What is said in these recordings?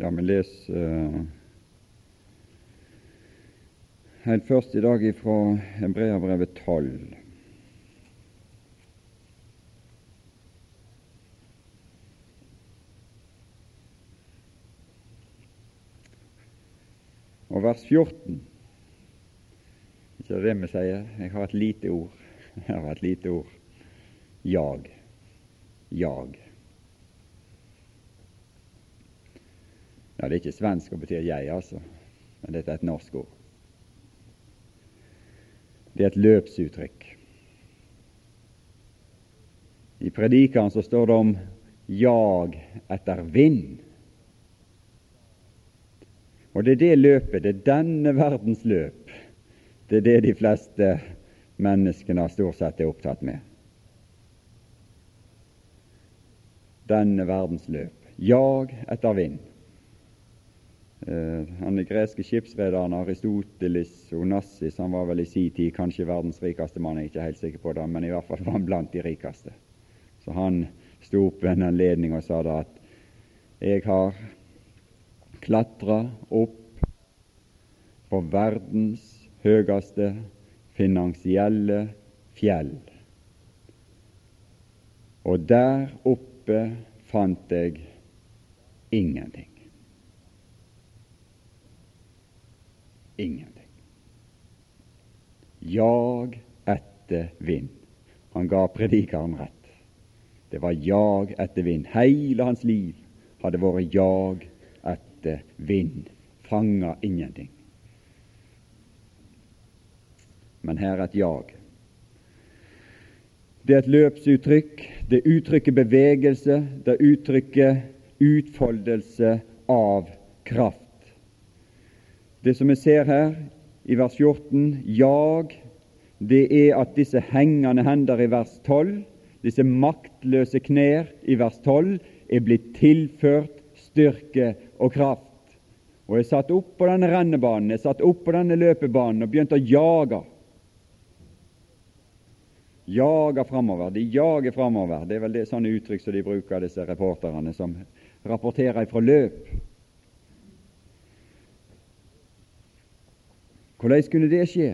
Ja, vi leser uh, helt først i dag ifra Hebreabrevet 12. Og vers 14 Ikke det vi sier. Jeg har et lite ord. Jeg har et lite ord. Jag. Jag. Ja, Det er ikke svensk og betyr jeg, altså, men dette er et norsk ord. Det er et løpsuttrykk. I Predikeren så står det om jag etter vind. Og det er det løpet, det er denne verdens løp, det er det de fleste menneskene stort sett er opptatt med. Denne verdens løp. Jag etter vind. Uh, er greske skipsrederen Aristoteles Onassis han var vel i sin tid kanskje verdens rikeste mann, jeg er ikke helt sikker på det, men i hvert fall var han blant de rikeste. Så han sto opp ved en anledning og sa da at jeg har klatra opp på verdens høyeste finansielle fjell. Og der oppe fant jeg ingenting. Ingenting. Jag etter vind. Han ga predikeren rett. Det var jag etter vind. Hele hans liv hadde vært jag etter vind. Fanga ingenting. Men her er et jag. Det er et løpsuttrykk. Det uttrykker bevegelse. Det uttrykker utfoldelse av kraft. Det som vi ser her i vers 14, jag, det er at disse hengende hender i vers 12, disse maktløse knær i vers 12, er blitt tilført styrke og kraft. Og er satt opp på denne rennebanen, er satt opp på denne løpebanen og begynt å jage. Jage framover. De jager framover. Det er vel det sånne uttrykk som de bruker, disse reporterne som rapporterer fra løp. Hvordan kunne det skje?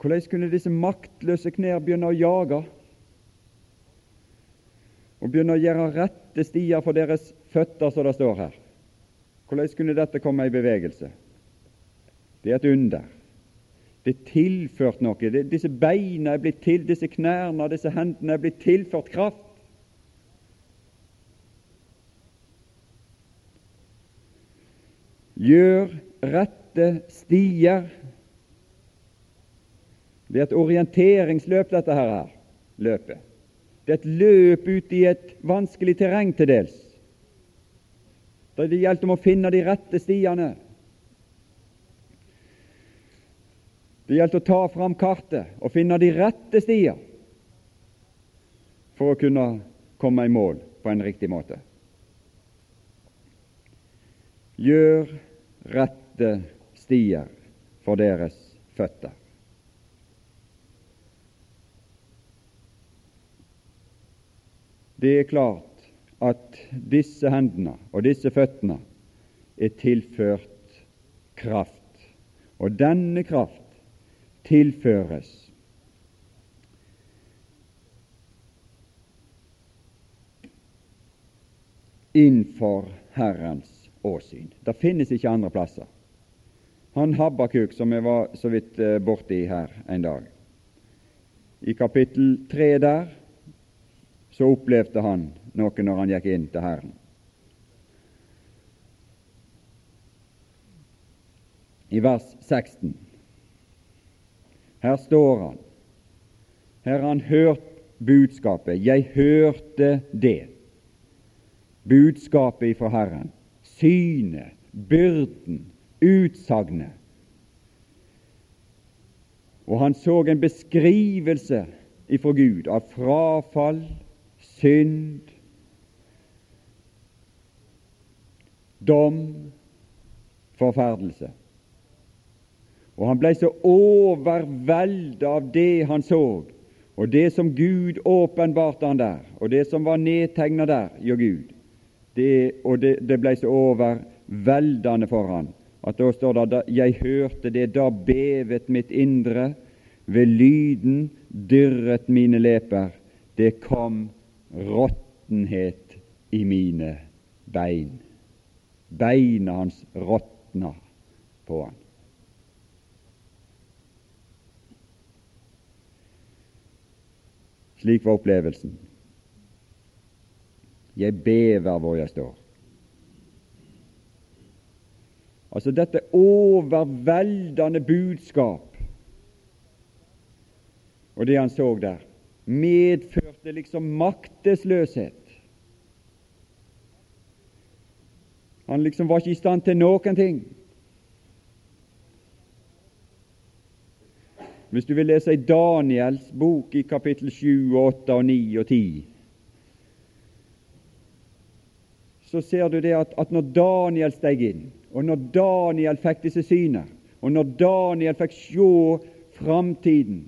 Hvordan kunne disse maktløse knær begynne å jage og begynne å gjøre rette stier for deres føtter, som det står her? Hvordan kunne dette komme i bevegelse? Det er et under. Det er tilført noe. Det, disse beina er blitt til, disse knærne disse hendene er blitt tilført kraft. Gjør rette stier. Det er et orienteringsløp, dette her, løpet. Det er et løp ut i et vanskelig terreng til dels. Det gjelder om å finne de rette stiene. Det gjelder å ta fram kartet og finne de rette stier for å kunne komme i mål på en riktig måte. Gjør rette stier for deres føtter. Det er klart at disse hendene og disse føttene er tilført kraft, og denne kraft tilføres innenfor Herrens åsyn. Det finnes ikke andre plasser. Han Habakuk, som jeg var så vidt eh, borti her en dag, i kapittel tre der så opplevde han noe når han gikk inn til Herren. I vers 16. Her står han. Her har han hørt budskapet. Jeg hørte det. Budskapet ifra Herren. Synet, byrden, utsagnet. Og han så en beskrivelse ifra Gud av frafall, synd, dom, forferdelse. Og han ble så overveldet av det han så, og det som Gud åpenbarte han der, og det som var nedtegna der hjå Gud, det, og det, det ble så overveldende for han, at da står det jeg hørte det, da bevet mitt indre, ved lyden dirret mine leper, det kom råttenhet i mine bein. Beina hans råtna på han. Slik var opplevelsen. Jeg bever hvor jeg står. Altså dette overveldende budskap og det han så der, medførte liksom maktesløshet. Han liksom var ikke i stand til noen ting. Hvis du vil lese i Daniels bok i kapittel 7, 8, og 9 og 10, så ser du det at, at når Daniel steg inn, og når Daniel fikk disse syner, og når Daniel fikk se framtiden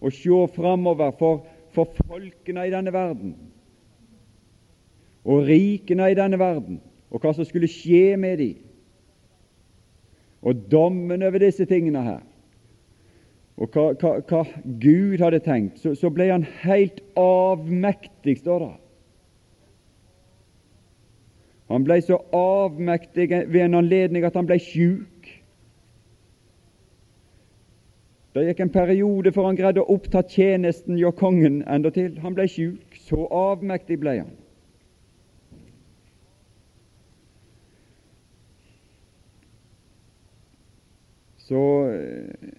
og se framover for, for folkene i denne verden og rikene i denne verden, og hva som skulle skje med dem, og dommen over disse tingene her, og hva, hva, hva Gud hadde tenkt, så, så, ble han helt avmektig, står det. Han ble så avmektig ved en anledning at han ble sjuk. Det gikk en periode før han greide å oppta tjenesten hjå kongen endatil. Han ble sjuk. Så avmektig ble han. Så eh,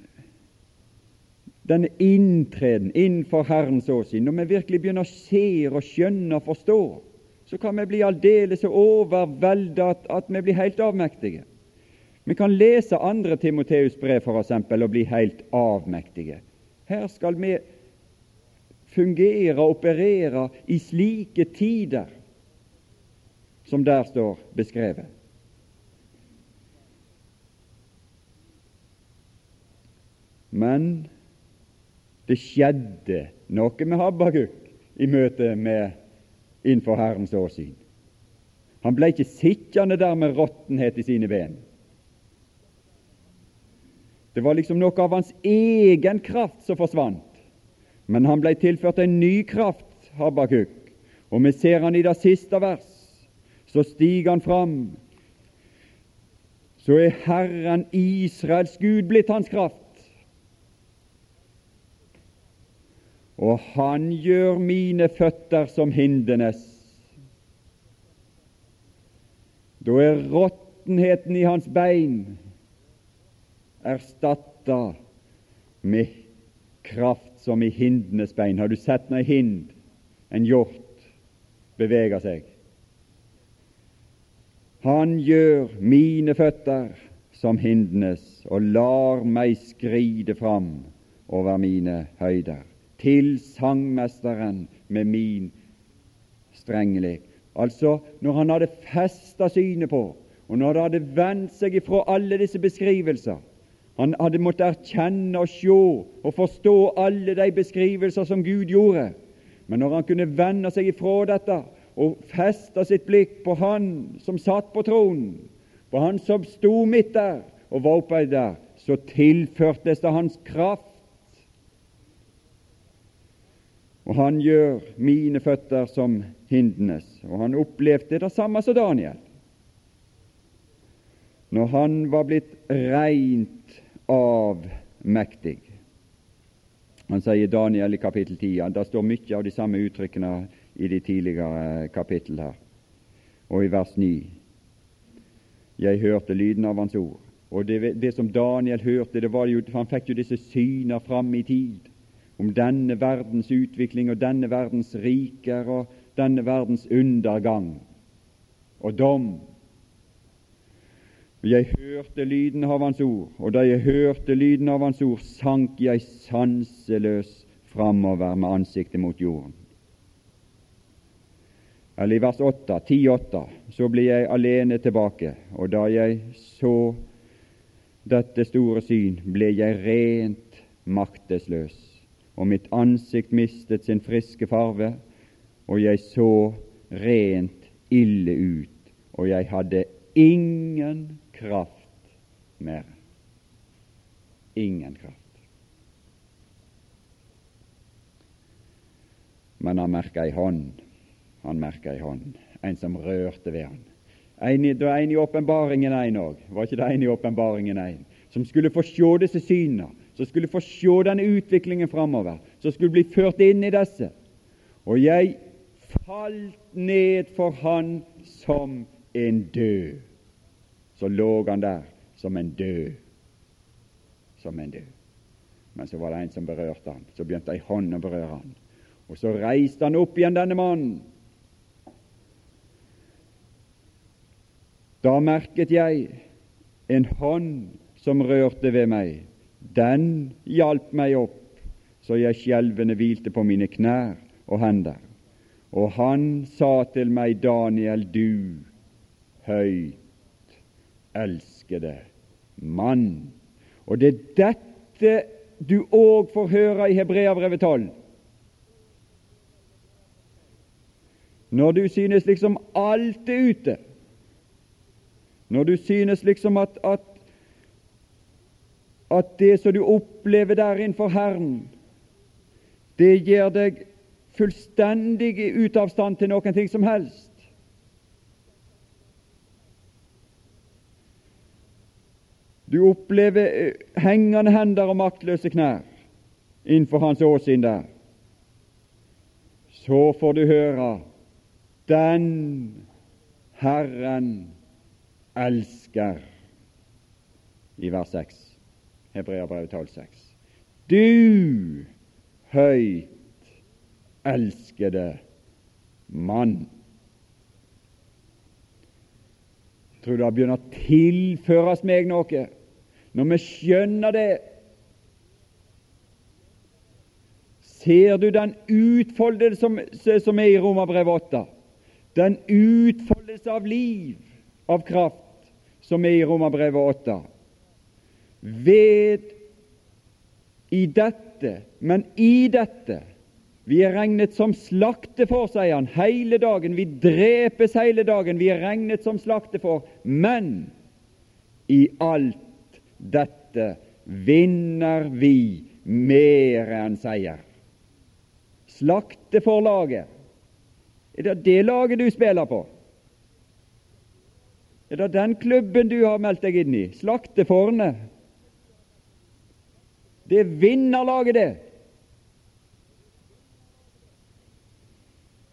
denne inntreden innenfor Herrens åsyn, når vi virkelig begynner å se og skjønne og forstå, så kan vi bli aldeles overvelda at vi blir helt avmektige. Vi kan lese andre Timoteus brev for eksempel, og bli helt avmektige. Her skal vi fungere og operere i slike tider som der står beskrevet. Men det skjedde noe med Habakuk i møte med innenfor Herrens åsyn. Han ble ikke sittende der med råttenhet i sine ben. Det var liksom noe av hans egen kraft som forsvant. Men han ble tilført en ny kraft, Habakuk, og vi ser han i det siste vers. Så stiger han fram. Så er Herren Israels Gud blitt hans kraft. Og han gjør mine føtter som hindenes. Da er råttenheten i hans bein erstatta med kraft som i hindenes bein. Har du sett når hind, en hjort, beveger seg? Han gjør mine føtter som hindenes og lar meg skride fram over mine høyder til sangmesteren med min strengelek. Altså, når han hadde festa synet på, og når det hadde vendt seg ifra alle disse beskrivelser Han hadde måttet erkjenne og se og forstå alle de beskrivelser som Gud gjorde. Men når han kunne vende seg ifra dette og feste sitt blikk på Han som satt på tronen, på Han som sto midt der og var oppe der, så tilførtes det hans kraft og han gjør mine føtter som hindenes. Og han opplevde det samme som Daniel. Når han var blitt reint avmektig. Han sier Daniel i kapittel 10. Det står mye av de samme uttrykkene i de tidligere kapittel her. Og i vers 9. Jeg hørte lyden av hans ord. Og det, det som Daniel hørte, det var jo, han fikk jo disse syner fram i tid om denne verdens utvikling og denne verdens riker og denne verdens undergang og dom. Jeg hørte lyden av Hans ord, og da jeg hørte lyden av Hans ord, sank jeg sanseløs framover med ansiktet mot jorden. Eller i vers 8, 10-8, så blir jeg alene tilbake, og da jeg så dette store syn, ble jeg rent maktesløs og mitt ansikt mistet sin friske farve, og jeg så rent ille ut, og jeg hadde ingen kraft mer. Ingen kraft. Men han merka ei hånd. Han merka ei hånd, en som rørte ved han. En, det var en i åpenbaringen en òg, var ikke det en i åpenbaringen en? som skulle få se disse synene, som skulle få se denne utviklingen framover, som skulle bli ført inn i disse. Og jeg falt ned for han som en død. Så lå han der som en død. Som en død. Men så var det en som berørte han. Så begynte ei hånd å berøre han. Og så reiste han opp igjen, denne mannen. Da merket jeg en hånd som rørte ved meg. Den hjalp meg opp, så jeg skjelvende hvilte på mine knær og hender. Og han sa til meg, Daniel, du høyt elskede mann. Og det er dette du òg får høre i Hebreabrevet 12. Når du synes liksom alt er ute, når du synes liksom at, at, at det som du opplever der innenfor Herren, det gjør deg fullstendig ut av stand til noen ting som helst. Du opplever eh, hengende hender og maktløse knær innenfor hans åsyn der. Så får du høre den Herren elsker i vers 6. Hebreabrevet 12,6. Du høyt elskede mann. Jeg tror det begynner å tilføres meg noe når vi skjønner det. Ser du den utfoldelse som, som er i Romerbrevet 8? Den utfoldelse av liv, av kraft, som er i Romerbrevet 8. Ved i dette, men i dette vi er regnet som slaktefår, sier han, hele dagen. Vi drepes hele dagen. Vi er regnet som slaktefår. Men i alt dette vinner vi mer enn seier. Slakteforlaget. Er det det laget du spiller på? Er det den klubben du har meldt deg inn i? Slaktefårene? Det er vinnerlaget, det.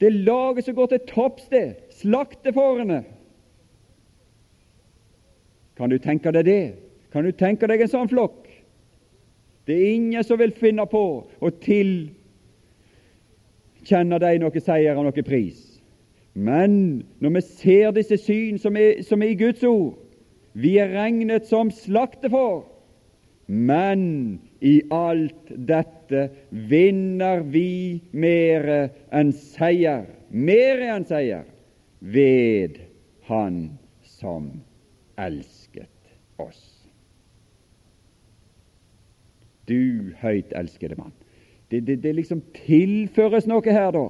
Det laget som går til topps, det. Slaktefårene. Kan du tenke deg det? Kan du tenke deg en sånn flokk? Det er ingen som vil finne på å tilkjenne deg noe seier og noe pris. Men når vi ser disse syn som er, som er i Guds ord Vi er regnet som slaktefår, men i alt dette vinner vi mere enn seier, mere enn seier, ved Han som elsket oss. Du høyt elskede mann. Det, det, det liksom tilføres noe her, da,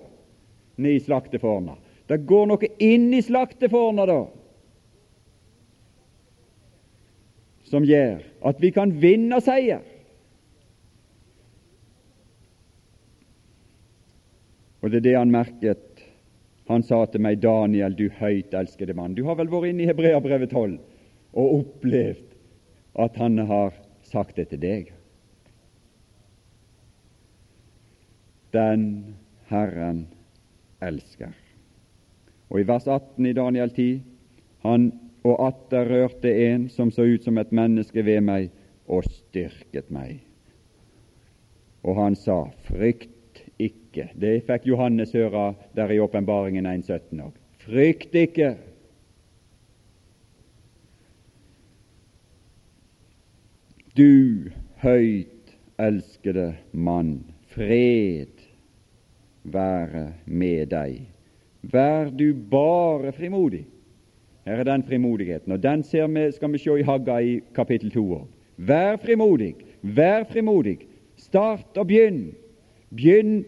i slakteforna. Det går noe inn i slakteforna, da, som gjør at vi kan vinne seier. Og det er det han merket. Han sa til meg, Daniel, du høyt elskede mann. Du har vel vært inne i Hebreabrevet 12 og opplevd at han har sagt det til deg. Den Herren elsker. Og i vers 18 i Daniel 10 han og atter rørte en som så ut som et menneske ved meg, og styrket meg. Og han sa, frykt ikke. Det fikk Johannes høre der i Åpenbaringen 1.17 òg. Frykt ikke. Du høyt elskede mann, fred være med deg. Vær du bare frimodig. Her er den frimodigheten, og den vi, skal vi se i Hagga i kapittel 2 òg. Vær frimodig, vær frimodig. Start og begynn. Begynn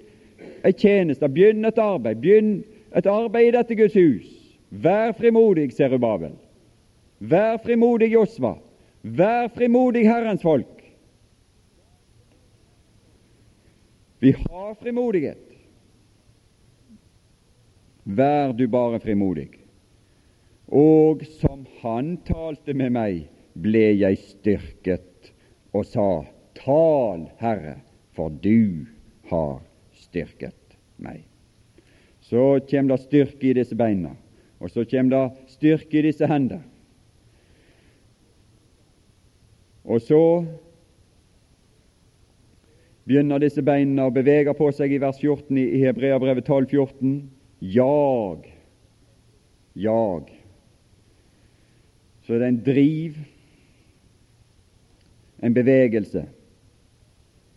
en tjeneste, begynn et arbeid, begynn et arbeid i dette Guds hus. Vær frimodig, Serubabel. Vær frimodig, Josva. Vær frimodig, Herrens folk. Vi har frimodighet. Vær du bare frimodig. Og som han talte med meg, ble jeg styrket og sa, Tal, Herre, for du har styrket meg. Så kommer det styrke i disse beina, og så kommer det styrke i disse hender. Og så begynner disse beina å bevege på seg i vers 14 i Hebreabrevet 12, 14. Jag, jag. Så det er en driv, en bevegelse.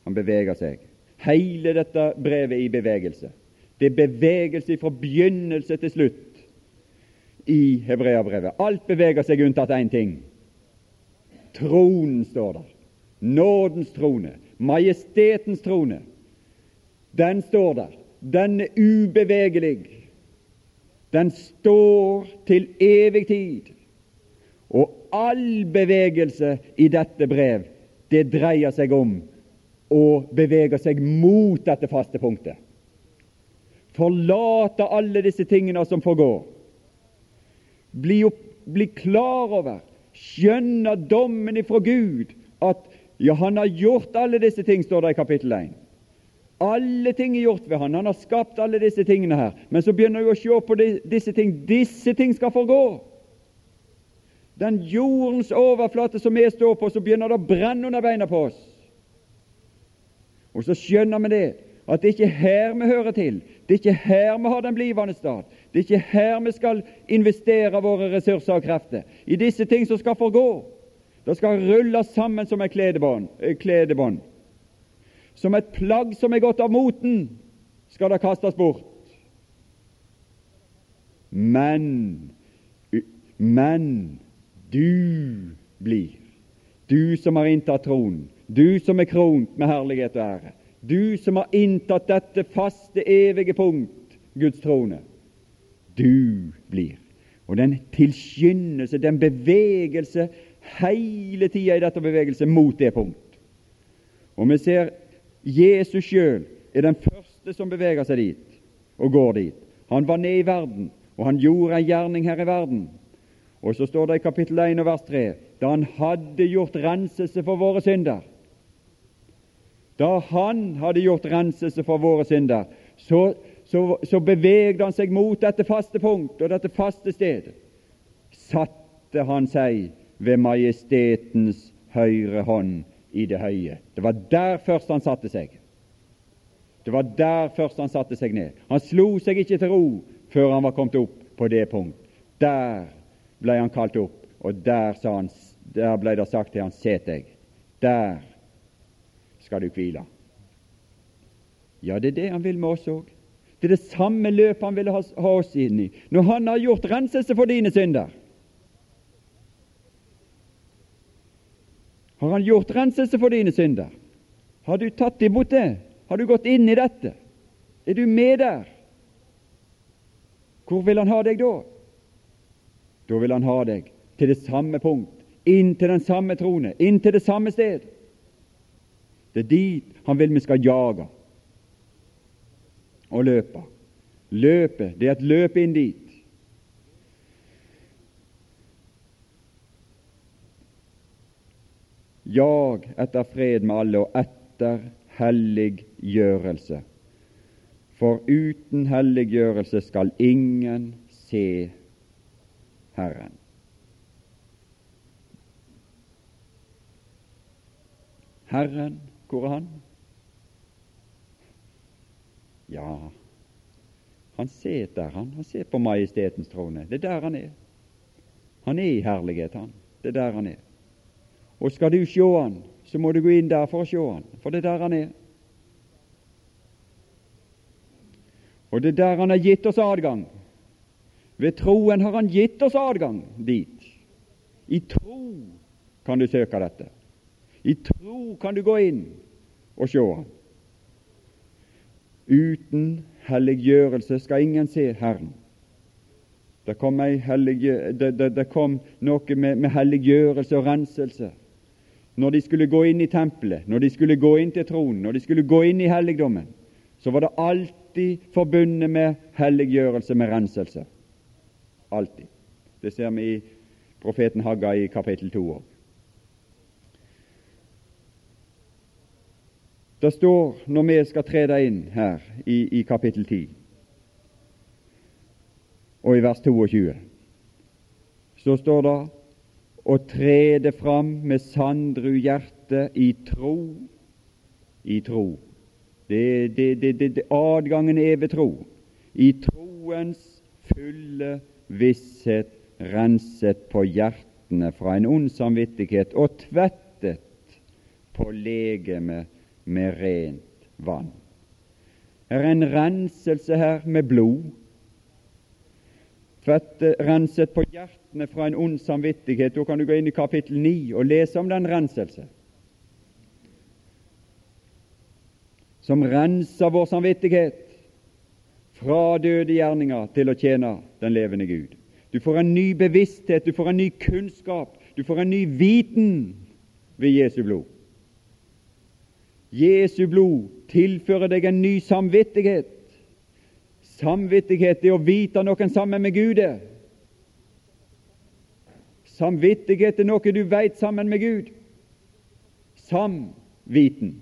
Han beveger seg. Hele dette brevet er i bevegelse. Det er bevegelse fra begynnelse til slutt i hebreabrevet. Alt beveger seg unntatt én ting. Tronen står der. Nådens trone. Majestetens trone. Den står der. Den er ubevegelig. Den står til evig tid. Og all bevegelse i dette brev, det dreier seg om og beveger seg mot dette faste punktet. Forlate alle disse tingene som forgår. Bli, opp, bli klar over, skjønne dommen ifra Gud, at ja, han har gjort alle disse ting, står det i kapittel 1. Alle ting er gjort ved han. Han har skapt alle disse tingene her. Men så begynner vi å se på disse ting. Disse ting skal forgå. Den jordens overflate som vi står på, så begynner det å brenne under beina på oss. Og så skjønner vi det, at det er ikke her vi hører til. Det er ikke her vi har den blivende stat. Det er ikke her vi skal investere våre ressurser og krefter. I disse ting som skal forgå. Det skal rulles sammen som et kledebånd. Som et plagg som er gått av moten, skal det kastes bort. Men, men du blir, du som har inntatt tronen, du som er kront med herlighet og ære, du som har inntatt dette faste, evige punkt, Guds trone. Du blir. Og den tilskyndelse, den bevegelse, hele tida i dette bevegelse mot det punkt. Og vi ser Jesus sjøl er den første som beveger seg dit og går dit. Han var ned i verden, og han gjorde en gjerning her i verden. Og så står det i kapittel 1 og vers 3 da han hadde gjort renselse for våre synder. Da han hadde gjort renselse for våre synder, så, så, så bevegde han seg mot dette faste punkt og dette faste sted. Satte han seg ved majestetens høyre hånd i det høye. Det var der først han satte seg. Det var der først han satte seg ned. Han slo seg ikke til ro før han var kommet opp på det punkt. Der ble han kalt opp, og der, han, der ble det sagt til han, set deg. Der skal du hvile. Ja, det er det han vil med oss òg. Det er det samme løpet han vil ha, ha oss inn i. Når han har gjort renselse for dine synder, har han gjort renselse for dine synder. Har du tatt imot det? Har du gått inn i dette? Er du med der? Hvor vil han ha deg da? Da vil han ha deg til det samme punkt, inn til den samme trone, inn til det samme sted. Det er dit han vil vi skal jage og løpe. Løpe, det er et løp inn dit. Jag etter fred med alle og etter helliggjørelse. For uten helliggjørelse skal ingen se Herren. Herren, hvor er Han? Ja, han sitter han. Han ser på majestetens trone. Det er der han er. Han er i herlighet, han. Det er der han er. Og skal du se han, så må du gå inn der for å se han, for det er der han er. Og det er der han har gitt oss adgang. Ved troen har han gitt oss adgang dit. I tro kan du søke dette. I tro kan du gå inn og se ham. Uten helliggjørelse skal ingen se Herren. Det kom, det, det, det kom noe med, med helliggjørelse og renselse. Når de skulle gå inn i tempelet, når de skulle gå inn til tronen, når de skulle gå inn i helligdommen, så var det alltid forbundet med helliggjørelse, med renselse. Alltid. Det ser vi i profeten Hagga i kapittel 2 òg. Det står, når vi skal tre deg inn her i, i kapittel 10 og i vers 22, så står det å tre det fram med sandru hjerte i tro. I tro. Det, det, det, adgangen er ved tro. I troens fulle visshet renset på hjertene fra en ond samvittighet og tvettet på legemet med rent vann. Det er en renselse her med blod. Tvette, renset på hjertene fra en ond samvittighet. Da kan du gå inn i kapittel 9 og lese om den renselse. Som renser vår samvittighet fra døde gjerninger til å tjene den levende Gud. Du får en ny bevissthet, du får en ny kunnskap, du får en ny viten ved Jesu blod. Jesu blod tilfører deg en ny samvittighet. Samvittighet er å vite noen sammen med Gud. Samvittighet er noe du veit sammen med Gud. Samviten.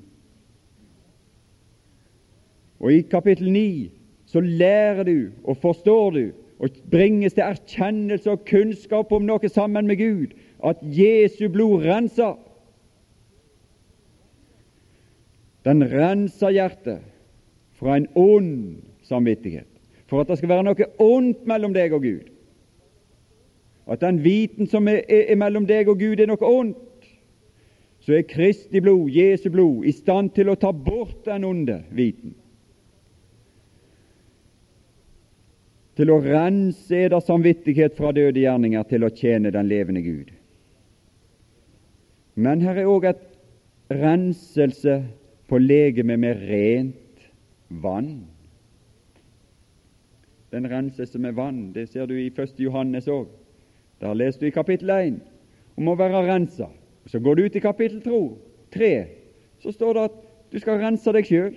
Og i kapittel 9 så lærer du og forstår du og bringes til erkjennelse og kunnskap om noe sammen med Gud, at Jesu blod renser. Den renser hjertet fra en ond samvittighet, for at det skal være noe ondt mellom deg og Gud. At den viten som er, er mellom deg og Gud, er noe ondt. Så er Kristi blod, Jesu blod, i stand til å ta bort den onde viten. Til å rense eders samvittighet fra døde gjerninger til å tjene den levende Gud. Men her er òg et renselse på legemet med rent vann. Den renses med vann. Det ser du i 1. Johannes òg. Der leser du i kapittel 1 om å være rensa. Så går du ut i kapittel 3, så står det at du skal rense deg sjøl.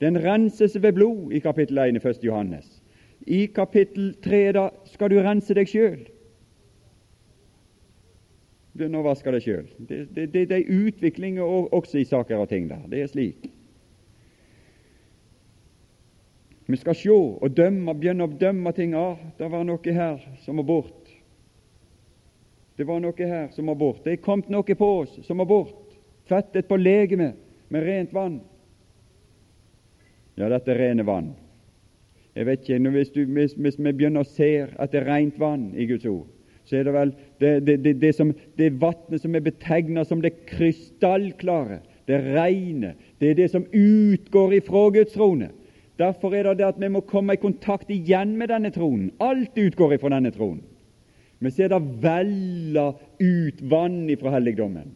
Den renses ved blod i kapittel 1 i 1. Johannes. I kapittel 3 da skal du rense deg sjøl Nå å deg sjøl. Det, det, det, det, er utvikling også i saker og ting der. Det er slik. Vi skal sjå og dømme, begynne å dømme ting. Ah, det var noe her som må bort. Det var noe her som må bort. Det er kommet noe på oss som må bort. Tvettet på legemet med rent vann. Ja, dette er rene vann. Jeg vet ikke, hvis, du, hvis, hvis vi begynner å se at det er rent vann i Guds ord, så er det vel det, det, det, det, som, vannet som er betegna som det krystallklare, det rene, det er det som utgår ifra Guds trone. Derfor er det det at vi må komme i kontakt igjen med denne tronen. Alt utgår ifra denne tronen. Vi ser det veller ut vann ifra helligdommen.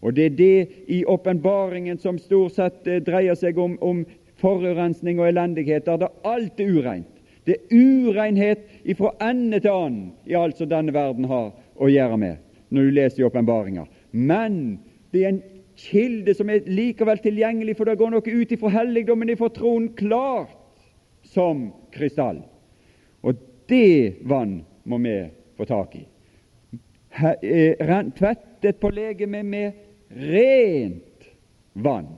Og det er det i åpenbaringen som stort sett eh, dreier seg om, om forurensning og elendighet, der det alt er ureint. Det er urenhet ifra ende til annen i alt som denne verden har å gjøre med, når du leser i åpenbaringa. Men det er en kilde som er likevel tilgjengelig, for det går noe ut ifra helligdommen, ifra troen, klart som krystall. Og det vann må vi få tak i. Eh, tvettet på legemet med rent vann.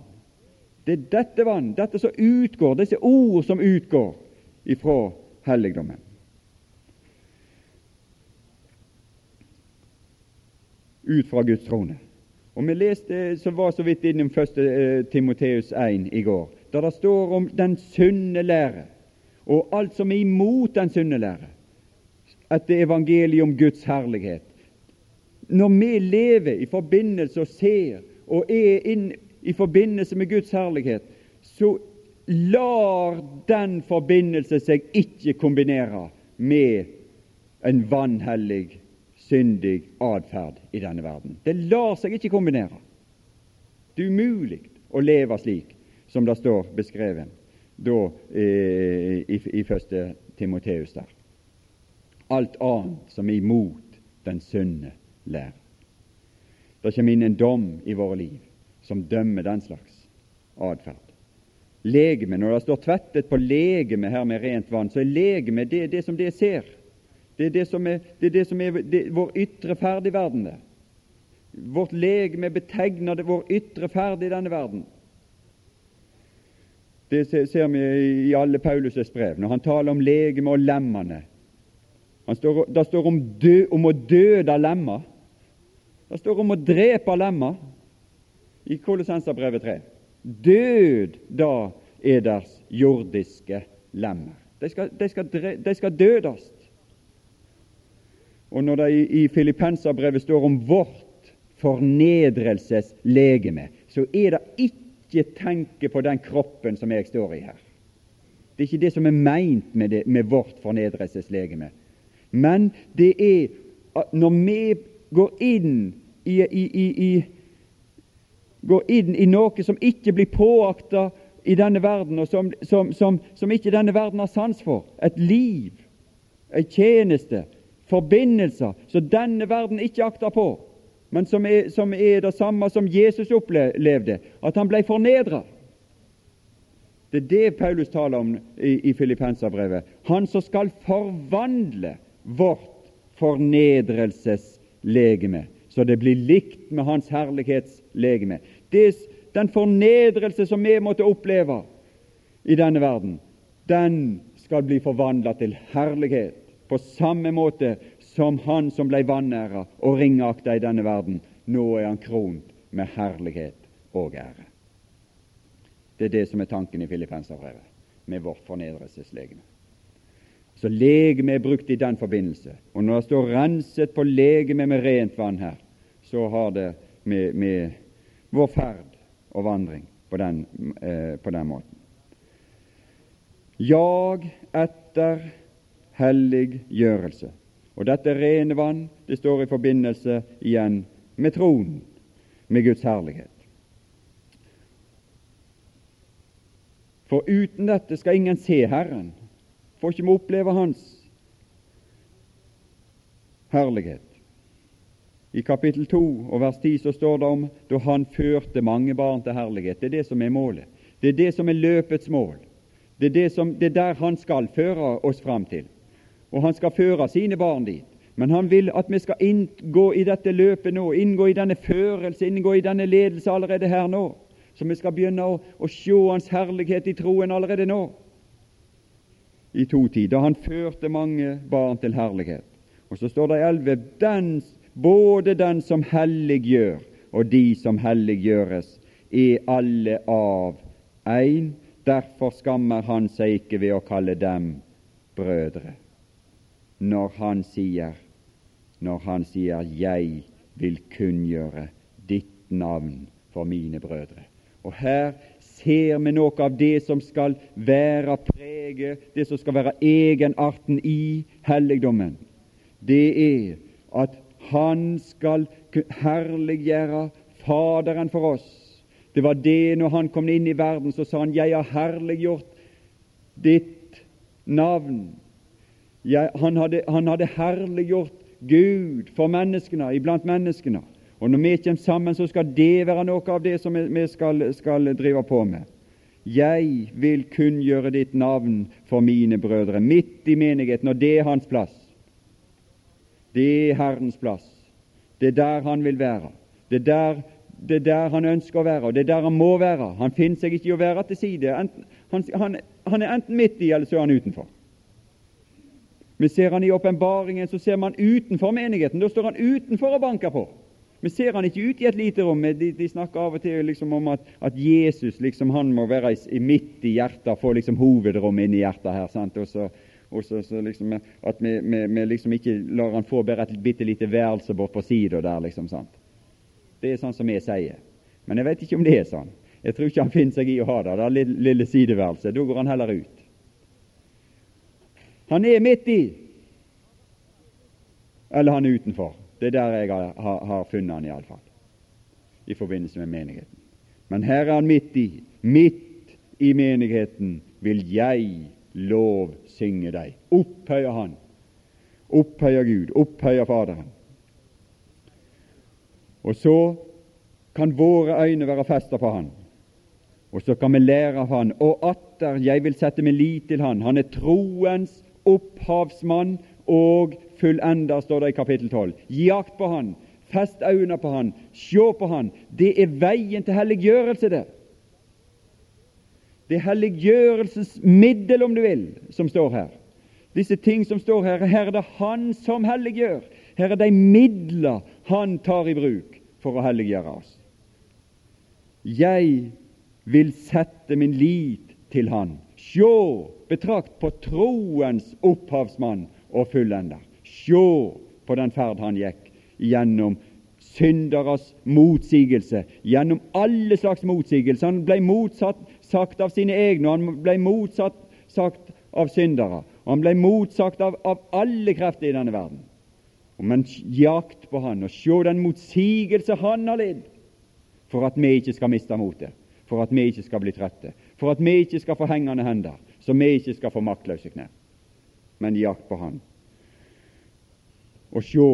Det er dette vann, dette som utgår, disse ord som utgår ifra helligdommen. Ut fra Guds trone. Og Vi leste som var så vidt innom 1. Eh, Timoteus 1 i går, der det står om den sunne lære og alt som er imot den sunne lære, etter evangeliet om Guds herlighet. Når vi lever i forbindelse og ser og er inn i forbindelse med Guds herlighet, så lar den forbindelse seg ikke kombinere med en vanhellig, syndig atferd i denne verden. Det lar seg ikke kombinere. Det er umulig å leve slik som det står beskrevet da, eh, i, i første Timoteus der. Alt annet som er imot den sunne lære. Det kommer inn en dom i våre liv som dømmer den slags atferd. Legeme, Når det står 'tvettet på legeme' her med rent vann, så er legeme det, det som det ser. Det er det som er, det er, det som er det, vår ytre ferdigverden. Vårt legeme betegner det vår ytre ferd i denne verden. Det ser vi i alle Paulus' brev, når han taler om legeme og lemmene. Står, det står om, dø, om å døde lemmer. Det står om å drepe lemmer i Kolossenserbrevet 3. Død da eders jordiske lemmer. De skal, de skal, de skal dødes. Og når det i, i Filippenserbrevet står om vårt fornedrelseslegeme, så er det ikke tenke på den kroppen som jeg står i her. Det er ikke det som er meint med, det, med vårt fornedrelseslegeme. Men det er at når vi går inn i, i, i, går inn i noe som ikke blir påakta i denne verden, og som, som, som, som ikke denne verden har sans for, et liv, en tjeneste, forbindelser som denne verden ikke akter på, men som er, som er det samme som Jesus opplevde, at han ble fornedra. Det er det Paulus taler om i, i Filippenserbrevet. Han som skal forvandle vårt fornedrelseslegeme, så det blir likt med Hans herlighetslegeme. Det, den fornedrelse som vi måtte oppleve i denne verden, den skal bli forvandla til herlighet på samme måte som han som ble vanæra og ringakta i denne verden. Nå er han kront med herlighet og ære. Det er det som er tanken i Filippenserbrevet med vårt fornedrelseslegeme. Så legeme er brukt i den forbindelse. Og når det står 'renset på legeme med rent vann' her, så har det med, med vår ferd og vandring på den, eh, på den måten. Jag etter helliggjørelse. Og dette rene vann det står i forbindelse igjen med tronen, med Guds herlighet. For uten dette skal ingen se Herren, får ikke vi oppleve Hans herlighet. I kapittel 2 og vers 10 så står det om da han førte mange barn til herlighet. Det er det som er målet. Det er det som er løpets mål. Det er, det som, det er der han skal føre oss fram til og han skal føre sine barn dit. Men han vil at vi skal inngå i dette løpet nå, inngå i denne førelse, inngå i denne ledelse allerede her nå. Så vi skal begynne å, å se Hans herlighet i troen allerede nå. I to tid, da han førte mange barn til herlighet. Og så står det i elleve både den som helliggjør, og de som helliggjøres, er alle av én. Derfor skammer han seg ikke ved å kalle dem brødre når han sier når han sier 'Jeg vil kunngjøre ditt navn for mine brødre'. Og Her ser vi noe av det som skal være preget, det som skal være egenarten i helligdommen. Det er at Han skal herliggjøre Faderen for oss. Det var det når Han kom inn i verden, så sa Han 'Jeg har herliggjort ditt navn' jeg, han, hadde, han hadde herliggjort Gud for menneskene, iblant menneskene. Og når vi kommer sammen, så skal det være noe av det som vi skal, skal drive på med. Jeg vil kunngjøre ditt navn for mine brødre, midt i menigheten, og det er hans plass. Det er Herrens plass. Det er der han vil være. Det er der, det er der han ønsker å være, og det er der han må være. Han finner seg ikke i å være til side. Enten, han, han, han er enten midt i, eller så er han utenfor. Vi ser han i åpenbaringen, så ser man utenfor menigheten. Da står han utenfor og banker på. Vi ser han ikke ut i et lite rom. De, de snakker av og til liksom om at, at, Jesus liksom, han må være i, midt i hjertet, få liksom hovedrommet inn i hjertet her. sant? Og så, så, så liksom, At vi, vi, vi, liksom ikke lar han få bare et bitte lite værelse bort på sida der. liksom, sant? Det er sånn som jeg sier. Men jeg vet ikke om det er sånn. Jeg tror ikke han finner seg i å ha det, det lille, lille sideværelset. Da går han heller ut. Han er midt i, eller han er utenfor. Det er der jeg har, har, har funnet han iallfall, i forbindelse med menigheten. Men her er han midt i. Midt i menigheten vil jeg lov synge deg. Opphøye Han. Opphøye Gud, opphøye Faderen. Og så kan våre øyne være festet på Han. Og så kan vi lære av Han. Og atter jeg vil sette min lit til Han. Han er troens opphavsmann og fullender, står det i kapittel 12. Gi akt på Han, fest øynene på Han, se på Han. Det er veien til helliggjørelse, det. Det er helliggjørelsens middel, om du vil, som står her. Disse ting som står her, her er det Han som helliggjør. Her er de midler Han tar i bruk for å helliggjøre oss. Jeg vil sette min lit til Han. Sjå, betrakt på troens opphavsmann og fullender. Sjå på den ferd han gikk gjennom synderes motsigelse, gjennom alle slags motsigelse. Han ble motsatt sagt av sine egne, og han ble motsatt sagt av syndere. Og han ble motsagt av, av alle krefter i denne verden. Men jakt på han og se den motsigelse han har lidd, for at vi ikke skal miste motet for at vi ikke skal bli trette, for at vi ikke skal få hengende hender, så vi ikke skal få maktløse knær. Men jakt på Han. Og se,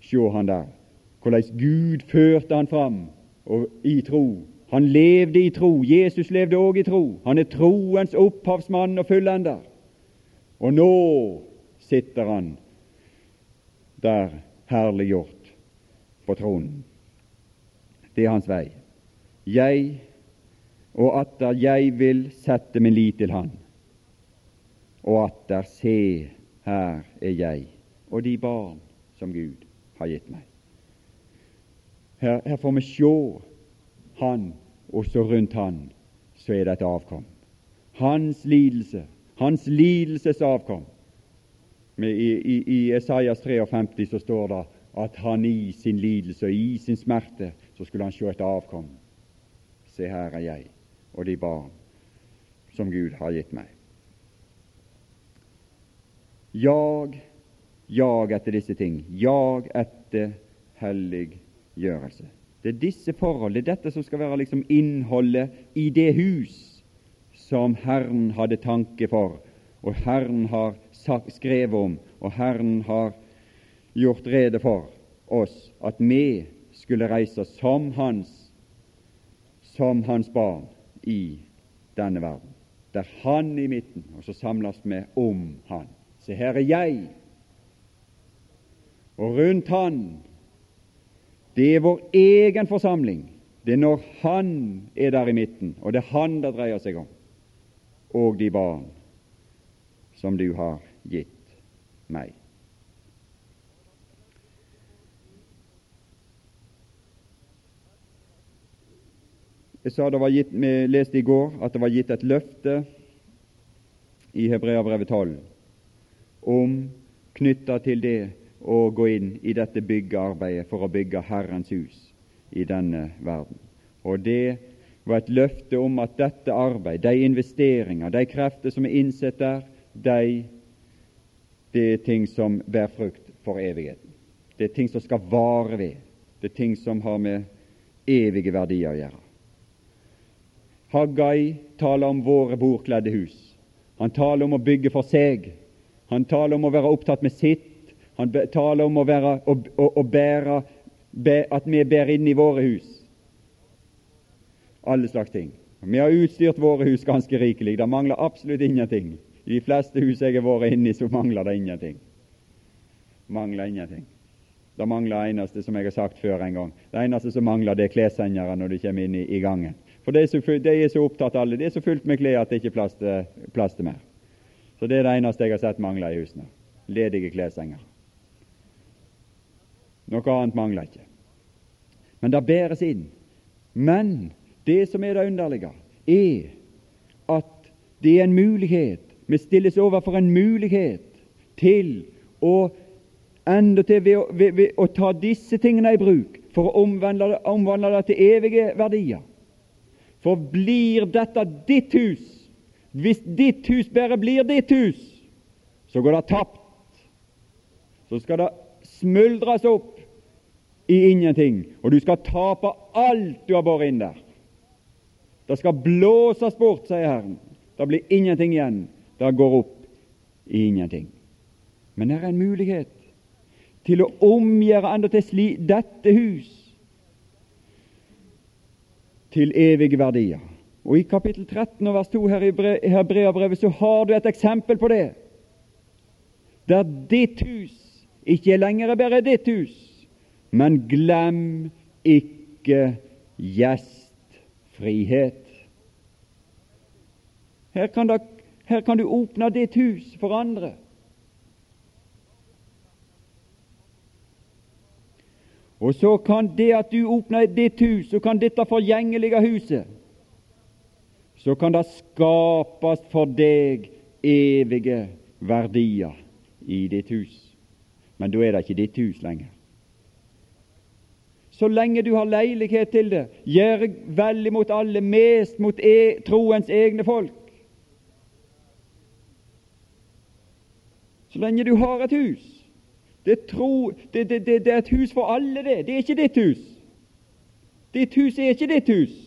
se han der, hvordan Gud førte han fram og i tro. Han levde i tro. Jesus levde òg i tro. Han er troens opphavsmann og fullender. Og nå sitter han der herliggjort på tronen. Det er hans vei. Jeg og atter jeg vil sette min lit til Han. Og atter se, her er jeg og de barn som Gud har gitt meg. Her, her får vi se Han, og så rundt Han så er det et avkom. Hans lidelse, hans lidelses avkom. I, i, I Esaias 53 så står det at han i sin lidelse og i sin smerte så skulle han se et avkom. Se, her er jeg og de barn som Gud har gitt meg. Jag, jag etter disse ting. Jag etter helliggjørelse. Det er disse forhold, det er dette som skal være liksom innholdet i det hus som Herren hadde tanke for, og Herren har skrevet om, og Herren har gjort rede for oss at vi skulle reise som Hans, som Hans barn i denne verden. Det er Han i midten, og så samles vi om Han. Se, her er jeg, og rundt Han Det er vår egen forsamling. Det er når Han er der i midten, og det er Han det dreier seg om, og de barn som du har gitt meg. Jeg sa det var gitt, Vi leste i går at det var gitt et løfte i Hebreabrevet 12 om knytta til det å gå inn i dette byggearbeidet for å bygge Herrens hus i denne verden. Og det var et løfte om at dette arbeid, de investeringer, de krefter som er innsett der, de, det er ting som bærer frukt for evigheten. Det er ting som skal vare ved. Det er ting som har med evige verdier å gjøre. Haggai taler om våre bordkledde hus. Han taler om å bygge for seg. Han taler om å være opptatt med sitt. Han taler om å, være, å, å, å bære, be, at vi bærer inn i våre hus. Alle slags ting. Vi har utstyrt våre hus ganske rikelig. Det mangler absolutt ingenting. I de fleste hus jeg har vært inne i, så mangler det ingenting. Mangler ingenting. Det mangler eneste, som jeg har sagt før en gang, det eneste som mangler, det er kleshengere når du kommer inn i, i gangen. For de er, så, de er så opptatt alle, de er så fullt med klær at det ikke er plass til, plass til mer. Så det er det eneste jeg har sett mangler i husene. Ledige klessenger. Noe annet mangler ikke. Men det bæres inn. Men det som er det underlige, er at det er en mulighet. Vi stilles overfor en mulighet til å endatil ved, ved, ved, å ta disse tingene i bruk for å omvandle omvandle det til evige verdier. For blir dette ditt hus, hvis ditt hus bare blir ditt hus, så går det tapt. Så skal det smuldres opp i ingenting, og du skal tape alt du har båret inn der. Det skal blåses bort, sier Herren. Det blir ingenting igjen. det går opp i ingenting. Men det er en mulighet til å omgjøre enda til dette hus til evige verdier. Og I kapittel 13 og vers 2 her i Hebreabrevet så har du et eksempel på det. Der ditt hus ikke lenger bare ditt hus, men glem ikke gjestfrihet. Her kan, da, her kan du åpne ditt hus for andre. Og så kan det at du åpner ditt hus, så kan dette forgjengelige huset Så kan det skapes for deg evige verdier i ditt hus. Men da er det ikke ditt hus lenger. Så lenge du har leilighet til det, gjør vel imot alle, mest mot e troens egne folk. Så lenge du har et hus, det, tro, det, det, det, er et hus for alle, det. Det er ikke ditt hus. Ditt hus er ikke ditt hus.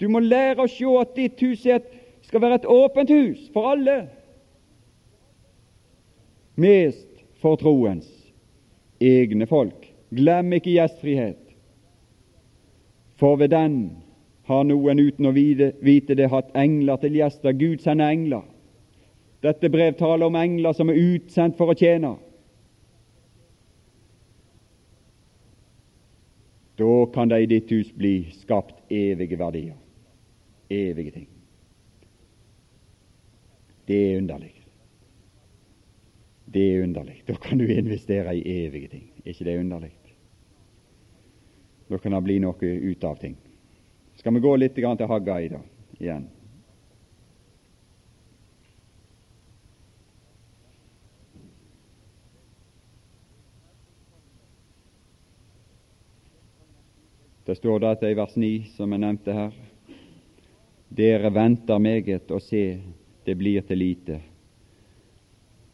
Du må lære å se at ditt hus et, skal være et åpent hus for alle. Mest for troens egne folk. Glem ikke gjestfrihet, for ved den har noen uten å vite, det hatt engler til gjester. Gud sender engler. Dette brev taler om engler som er utsendt for å tjene. Da kan det i ditt hus bli skapt evige verdier, evige ting. Det er underlig. Det er underlig. Da kan du investere i evige ting. Er ikke det underlig? Da kan det bli noe ut av ting. Skal vi gå litt til Haggai da, igjen? Det står dette i vers 9, som jeg nevnte her. Dere venter meget og se, det blir til lite.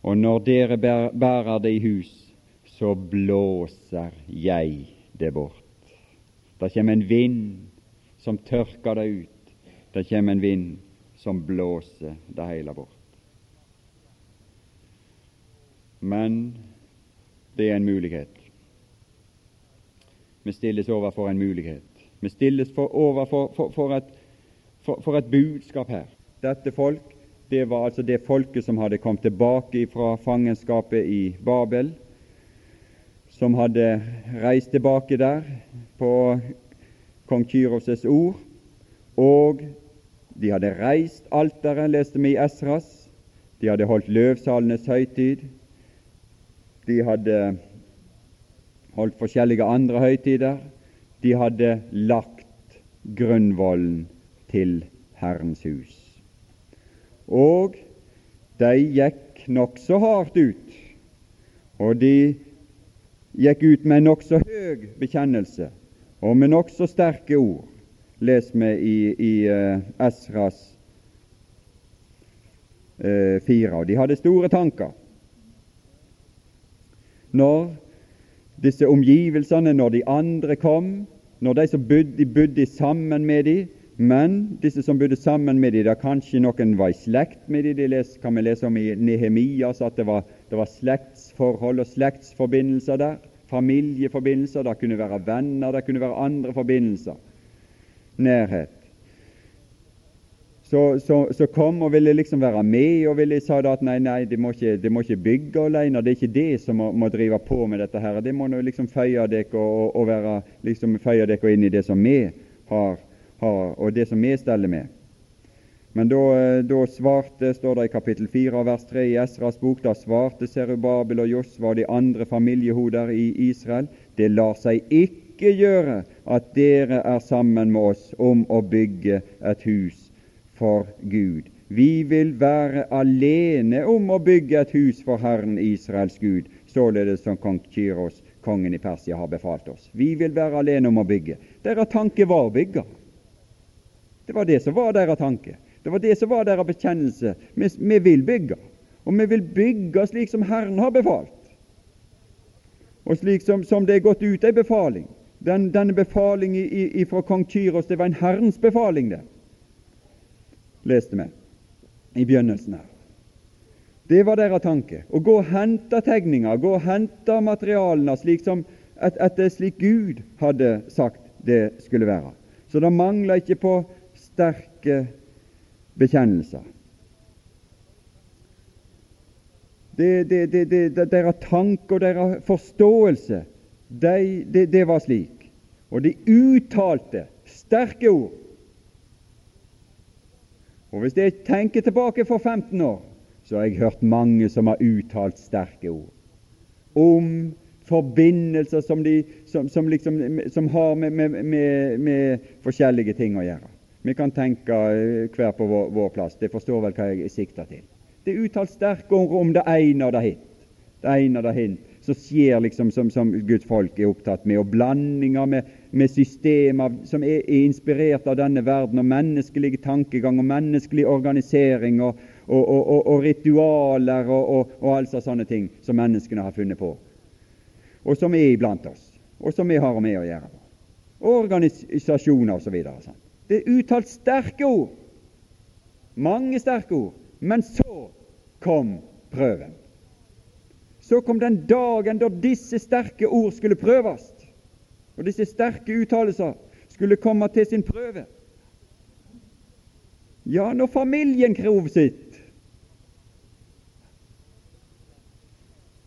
Og når dere bærer det i hus, så blåser jeg det bort. Det kommer en vind som tørker det ut. Det kommer en vind som blåser det hele bort. Men det er en mulighet. Vi stilles overfor en mulighet. Vi stilles for, overfor for, for, et, for, et, budskap her. Dette folk, det var altså det folket som hadde kommet tilbake fra fangenskapet i Babel, som hadde reist tilbake der på kong Kyros' ord, og de hadde reist alteret, leste vi i Esras, de hadde holdt løvsalenes høytid, de hadde holdt forskjellige andre høytider. De hadde lagt grunnvollen til Herrens hus. Og de gikk nokså hardt ut, og de gikk ut med nokså høg bekjennelse og med nokså sterke ord, les vi i, i uh, Esras uh, fire. De hadde store tanker. Når disse omgivelsene når de andre kom, når de som bodde, bodde sammen med dem, men disse som bodde sammen med dem, da kanskje noen var i slekt med dem. Det kan vi lese om i Nehemias at det var, det var slektsforhold og slektsforbindelser der. Familieforbindelser. Det kunne være venner, det kunne være andre forbindelser. Nærhet så, så, så, kom og ville liksom være med og ville sa da at nei, nei, de må ikke, de må ikke bygge alene. Det er ikke det som må, må drive på med dette her. Det må nå liksom føye dere og, og, være, liksom føye dere inn i det som vi har, har, og det som vi steller med. Men da, da, svarte, står det i kapittel 4 vers 3 i Esras bok, da svarte Serubabel og Josva og de andre familiehoder i Israel, det lar seg ikke gjøre at dere er sammen med oss om å bygge et hus for Gud. Vi vil være alene om å bygge et hus for Herren Israels Gud, således som kong Kyros, kongen i Persia, har befalt oss. Vi vil være alene om å bygge. Deres tanke var å bygge. Det var det som var deres tanke. Det var det som var deres bekjennelse. Vi, vi vil bygge, og vi vil bygge slik som Herren har befalt, og slik som, som det er gått ut ei befaling. Den, denne befalingen fra kong Kyros, det var en Herrens befaling, det leste vi i begynnelsen her. Det var deres tanke. Å gå og hente tegninger, gå og hente materialene slik som at det er slik Gud hadde sagt det skulle være. Så det mangla ikke på sterke bekjennelser. Det, det, det, deres tanke og deres forståelse, det var slik. Og de uttalte sterke ord. Og Hvis jeg tenker tilbake for 15 år, så har jeg hørt mange som har uttalt sterke ord om forbindelser som, de, som, som, liksom, som har med, med, med, med, forskjellige ting å gjøre. Vi kan tenke eh, hver på vår, vår plass. Det forstår vel hva jeg sikter til. Det er uttalt sterke ord om det ene og det hint. Det ene og det hint som skjer liksom som, som, Guds folk er opptatt med, og blandinger med, med systemer som er, er, inspirert av denne verden, og menneskelig tankegang og menneskelig organisering og, og, og, og ritualer og, og altså sånne ting som menneskene har funnet på og som er iblant oss, og som vi har med å gjøre. Organisasjoner osv. Sånn. Det er uttalt sterke ord, mange sterke ord, men så kom prøven. Så kom den dagen da disse sterke ord skulle prøves, og disse sterke uttalelser skulle komme til sin prøve. Ja, når familien krov sitt,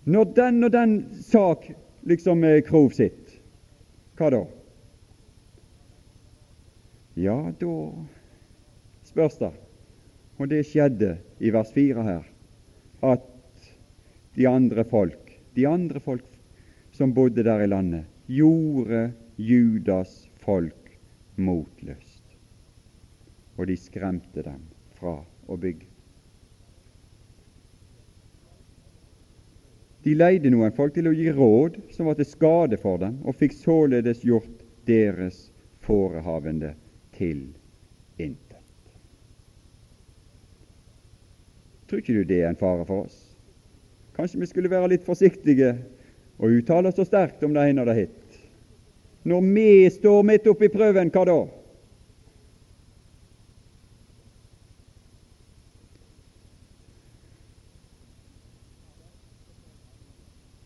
når den og den sak liksom eh, krov sitt, hva da? Ja, da spørs det. Og det skjedde i vers 4 her, at de andre folk, de andre folk som bodde der i landet, gjorde Judas folk motløst. Og de skremte dem fra å bygge. De leide noen folk til å gi råd som var til skade for dem, og fikk således gjort deres forehavende til intet. Tror ikke du det er en fare for oss? Kanskje vi skulle være litt forsiktige og uttale så sterkt om det ene og det hitt. Når vi står midt oppi prøven, hva da?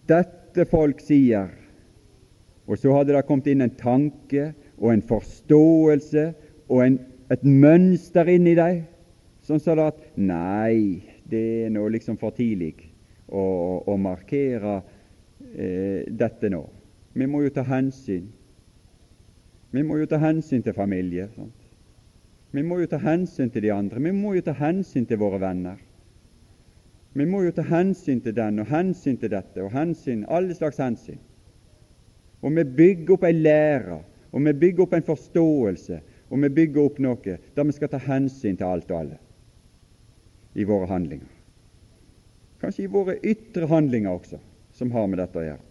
dette folk sier. Og så hadde det kommet inn en tanke og en forståelse og en, et mønster inni deg som sa at nei, det er nå liksom for tidlig å, å markere eh, dette nå. Vi må jo ta hensyn. Vi må jo ta hensyn til familie. Sant? Vi må jo ta hensyn til de andre. Vi må jo ta hensyn til våre venner. Vi må jo ta hensyn til den og hensyn til dette og hensyn, alle slags hensyn. Og vi bygger opp ei lære, og vi bygger opp en forståelse, og vi bygger opp noe der vi skal ta hensyn til alt og alle i våre handlinger. Kanskje i våre ytre handlinger også, som har med dette å gjøre.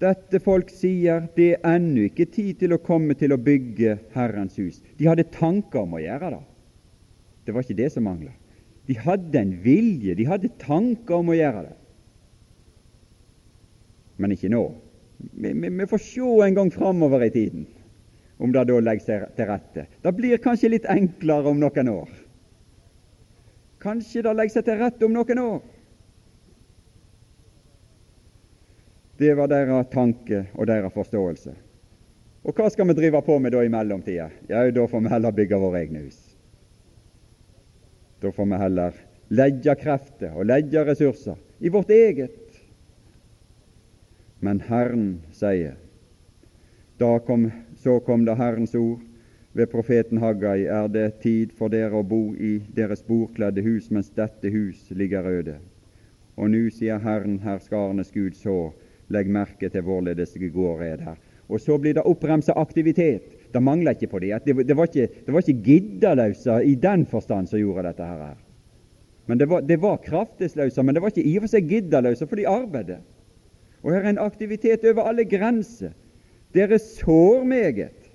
Dette folk sier det er ennå ikke tid til å komme til å bygge Herrens hus. De hadde tanker om å gjøre det. Det var ikke det som mangla. De hadde en vilje, de hadde tanker om å gjøre det. Men ikke nå. Vi, vi, vi får se en gang framover i tiden om det da legger seg til rette. Det blir kanskje litt enklere om noen år. Kanskje det legger seg til rette om noen år. Det var deres tanke og deres forståelse. Og hva skal vi drive på med da i mellomtida? Ja, da får vi heller bygge våre egne hus. Da får vi heller legge krefter og legge ressurser i vårt eget. Men Herren sier kom, Så kom da Herrens ord ved profeten Haggai, er det tid for dere å bo i deres bordkledde hus mens dette hus ligger øde. Og nå sier Herren herskarenes Gud så, legg merke til hvorledes det går red her. Og så blir det oppramsa aktivitet det mangla ikke på det. Det, det, var ikke, det var ikke giddaløse i den forstand som gjorde dette her. Men Det var, det var kraftesløse, men det var ikke i og for seg giddaløse, for de arbeidet. Og her er en aktivitet over alle grenser. Dere sår meget.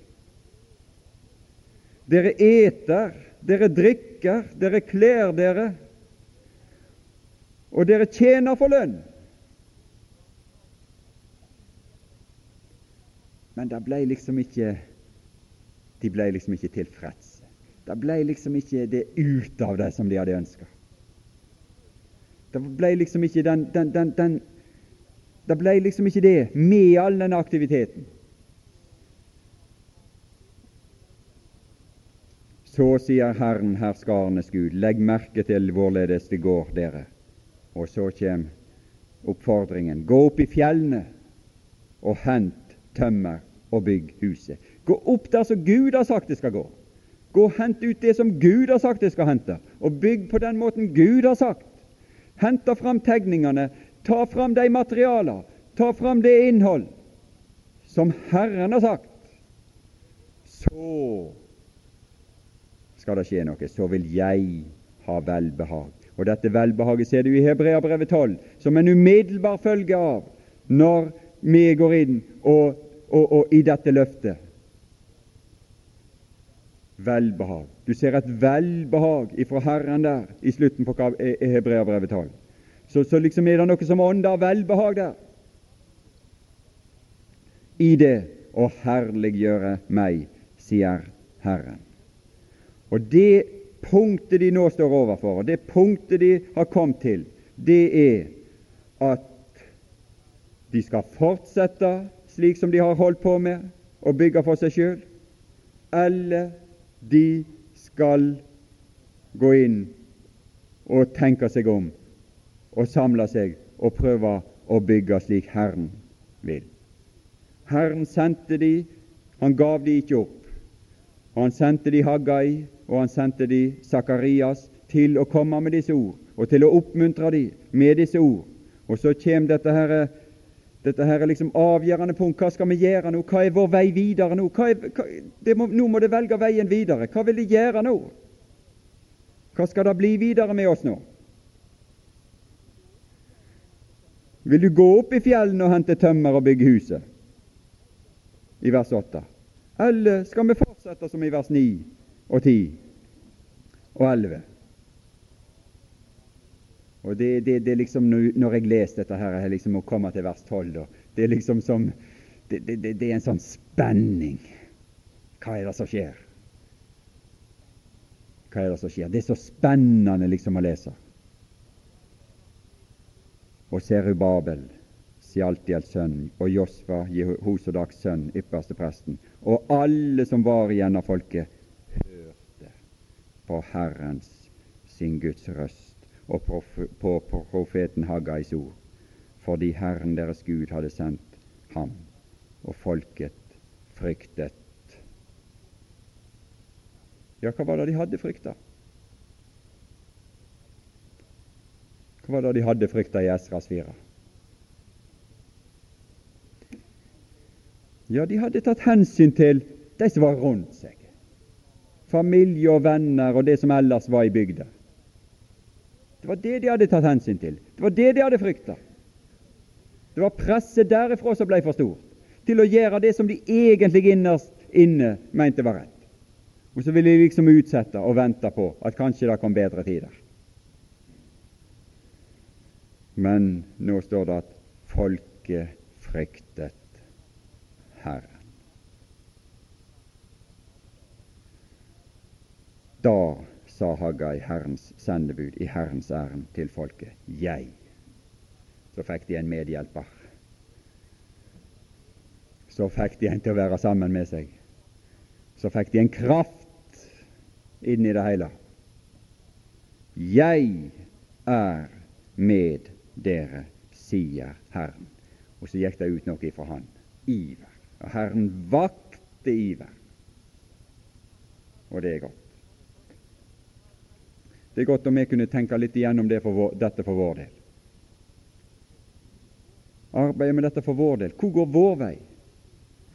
Dere eter, dere drikker, dere kler dere, og dere tjener for lønn. Men det ble liksom ikke de ble liksom ikke tilfredse. Det ble liksom ikke det ut av det som de hadde ønska. Det ble liksom ikke den, den, den, den Det ble liksom ikke det med all denne aktiviteten. Så sier Herren, herskarenes Gud, legg merke til hvorledes det går dere. Og så kommer oppfordringen. Gå opp i fjellene og hent tømmer og bygg huset. Gå opp der som Gud har sagt det skal gå. Gå og hent ut det som Gud har sagt det skal hente, og bygg på den måten Gud har sagt. Hent fram tegningene, ta fram de materialer, ta fram det innhold som Herren har sagt. Så skal det skje noe. Så vil jeg ha velbehag. Og dette velbehaget ser du i Hebreabrevet 12 som en umiddelbar følge av når vi går inn og, og, og i dette løftet. Velbehag. Du ser et velbehag ifra Herren der i slutten på Hebreabrevet 12. Så, så liksom er det noe som ånder velbehag der. I det å herliggjøre meg, sier Herren. Og det punktet de nå står overfor, og det punktet de har kommet til, det er at de skal fortsette slik som de har holdt på med, å bygge for seg sjøl, eller de skal gå inn og tenke seg om og samle seg og prøve å bygge slik Herren vil. Herren sendte de, han gav de ikke opp. Han sendte de Haggai, og han sendte de Sakarias til å komme med disse ord, og til å oppmuntre de med disse ord. Og så kommer dette her, dette her liksom avgjørende punkt. Hva skal vi gjøre nå? Hva er vår vei videre nå? Er, hva, må, nå må det velge veien videre. Hva vil de gjøre nå? Hva skal det bli videre med oss nå? Vil du gå opp i fjellene og hente tømmer og bygge huset? I vers 8. Eller skal vi fortsette som i vers 9 og 10 og 11? Og det, det, det liksom Når jeg leser dette her, jeg liksom må komme til vers 12, da. Det er liksom som det, det, er en sånn spenning. Hva er det som skjer? Hva er det som skjer? Det er så spennende liksom å lese. Og Serubabel, Sialtiels sønn, og Josfa, Jehosodaks sønn, ypperste presten, og alle som var igjen av folket, hørte på Herrens sin Guds røst og på profeten Haggais ord, fordi Herren deres Gud hadde sendt ham, og folket fryktet. Ja, hva var det de hadde frykta? Var det de hadde frykta i Esras 4? Ja, de hadde tatt hensyn til de som var rundt seg, familie og venner og det som ellers var i bygda. Det var det de hadde tatt hensyn til. Det var det de hadde frykta. Det var presset derifra som ble for stort, til å gjøre det som de egentlig innerst inne mente var rett. Og så ville de liksom utsette og vente på at kanskje det kom bedre tider. Men nå står det at folket fryktet Herren. Da sa Haggai, Herrens sendebud, i Herrens ærend til folket. Jeg. Så fikk de en medhjelper. Så fikk de en til å være sammen med seg. Så fikk de en kraft inn i det hele. Jeg er med dere, sier Herren. Og så gikk det ut noe ifra han. Iver. Og Herren vakte iver. Og det er godt. Det er godt om vi kunne tenke litt igjennom det for vår, dette for vår del. Arbeide med dette for vår del. Hvor går vår vei?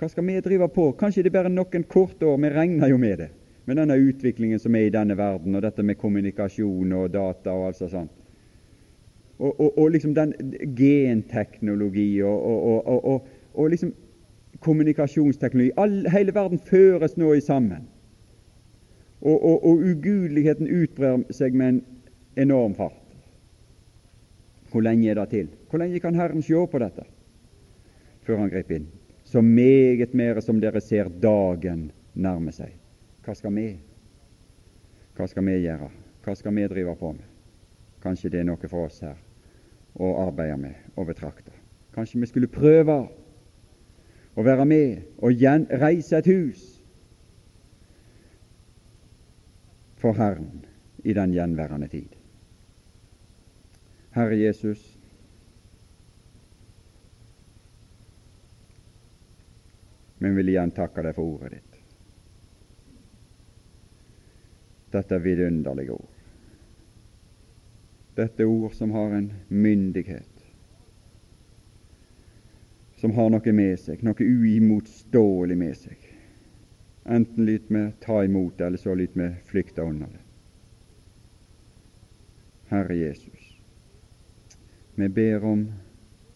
Hva skal vi drive på? Kanskje det er bare noen korte år, vi regner jo med det, med denne utviklingen som er i denne verden, og dette med kommunikasjon og data og alt sånt. Og, og, og liksom den genteknologi og, og liksom kommunikasjonsteknologi. All, hele verden føres nå i sammen og, ugudeligheten utbrer seg med en enorm fart. Hvor lenge er det til? Hvor lenge kan Herren se på dette før Han griper inn? Så meget mer som dere ser dagen nærme seg. Hva skal vi? Hva skal vi gjøre? Hva skal vi drive på med? Kanskje det er noe for oss her å arbeide med og betrakte. Kanskje vi skulle prøve å være med og reise et hus for Herren i den gjenværende tid. Herre Jesus, men vil igjen takke deg for ordet ditt. Dette er vidunderlige ord. Dette ord som har en myndighet, som har noe med seg, noe uimotståelig med seg. Enten lyt vi ta imot eller så lyt vi flykte unna det. Herre Jesus, vi ber om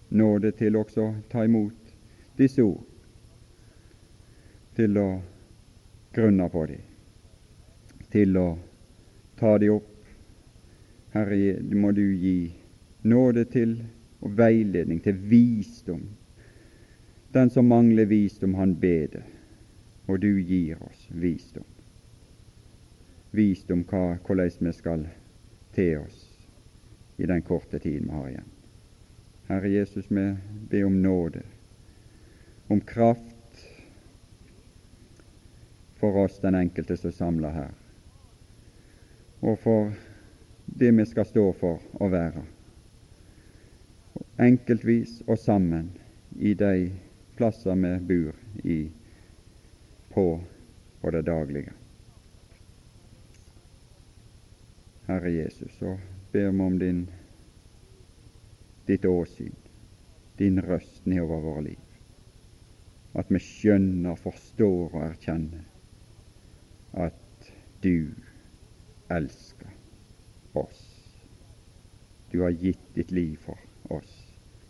nåde til også å ta imot disse ord, til å grunne på dem, til å ta dem opp. Herre, må du gi nåde til og veiledning til visdom. Den som mangler visdom, han beder, og du gir oss visdom. Visdom hva, hvordan vi skal til oss i den korte tiden vi har igjen. Herre Jesus, vi ber om nåde, om kraft for oss, den enkelte som samler her, og for det vi skal stå for å være, enkeltvis og sammen i de plasser vi bor i på på det daglige. Herre Jesus, så ber vi om din, ditt åsyn, din røst nedover våre liv. At vi skjønner, forstår og erkjenner at du elsker oss. Du har gitt ditt liv for oss,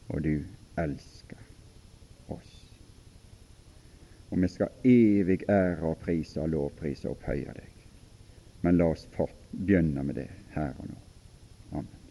og du elsker oss. Og vi skal evig ære og prise og lovprise og opphøye deg. Men la oss begynne med det her og nå. Amen.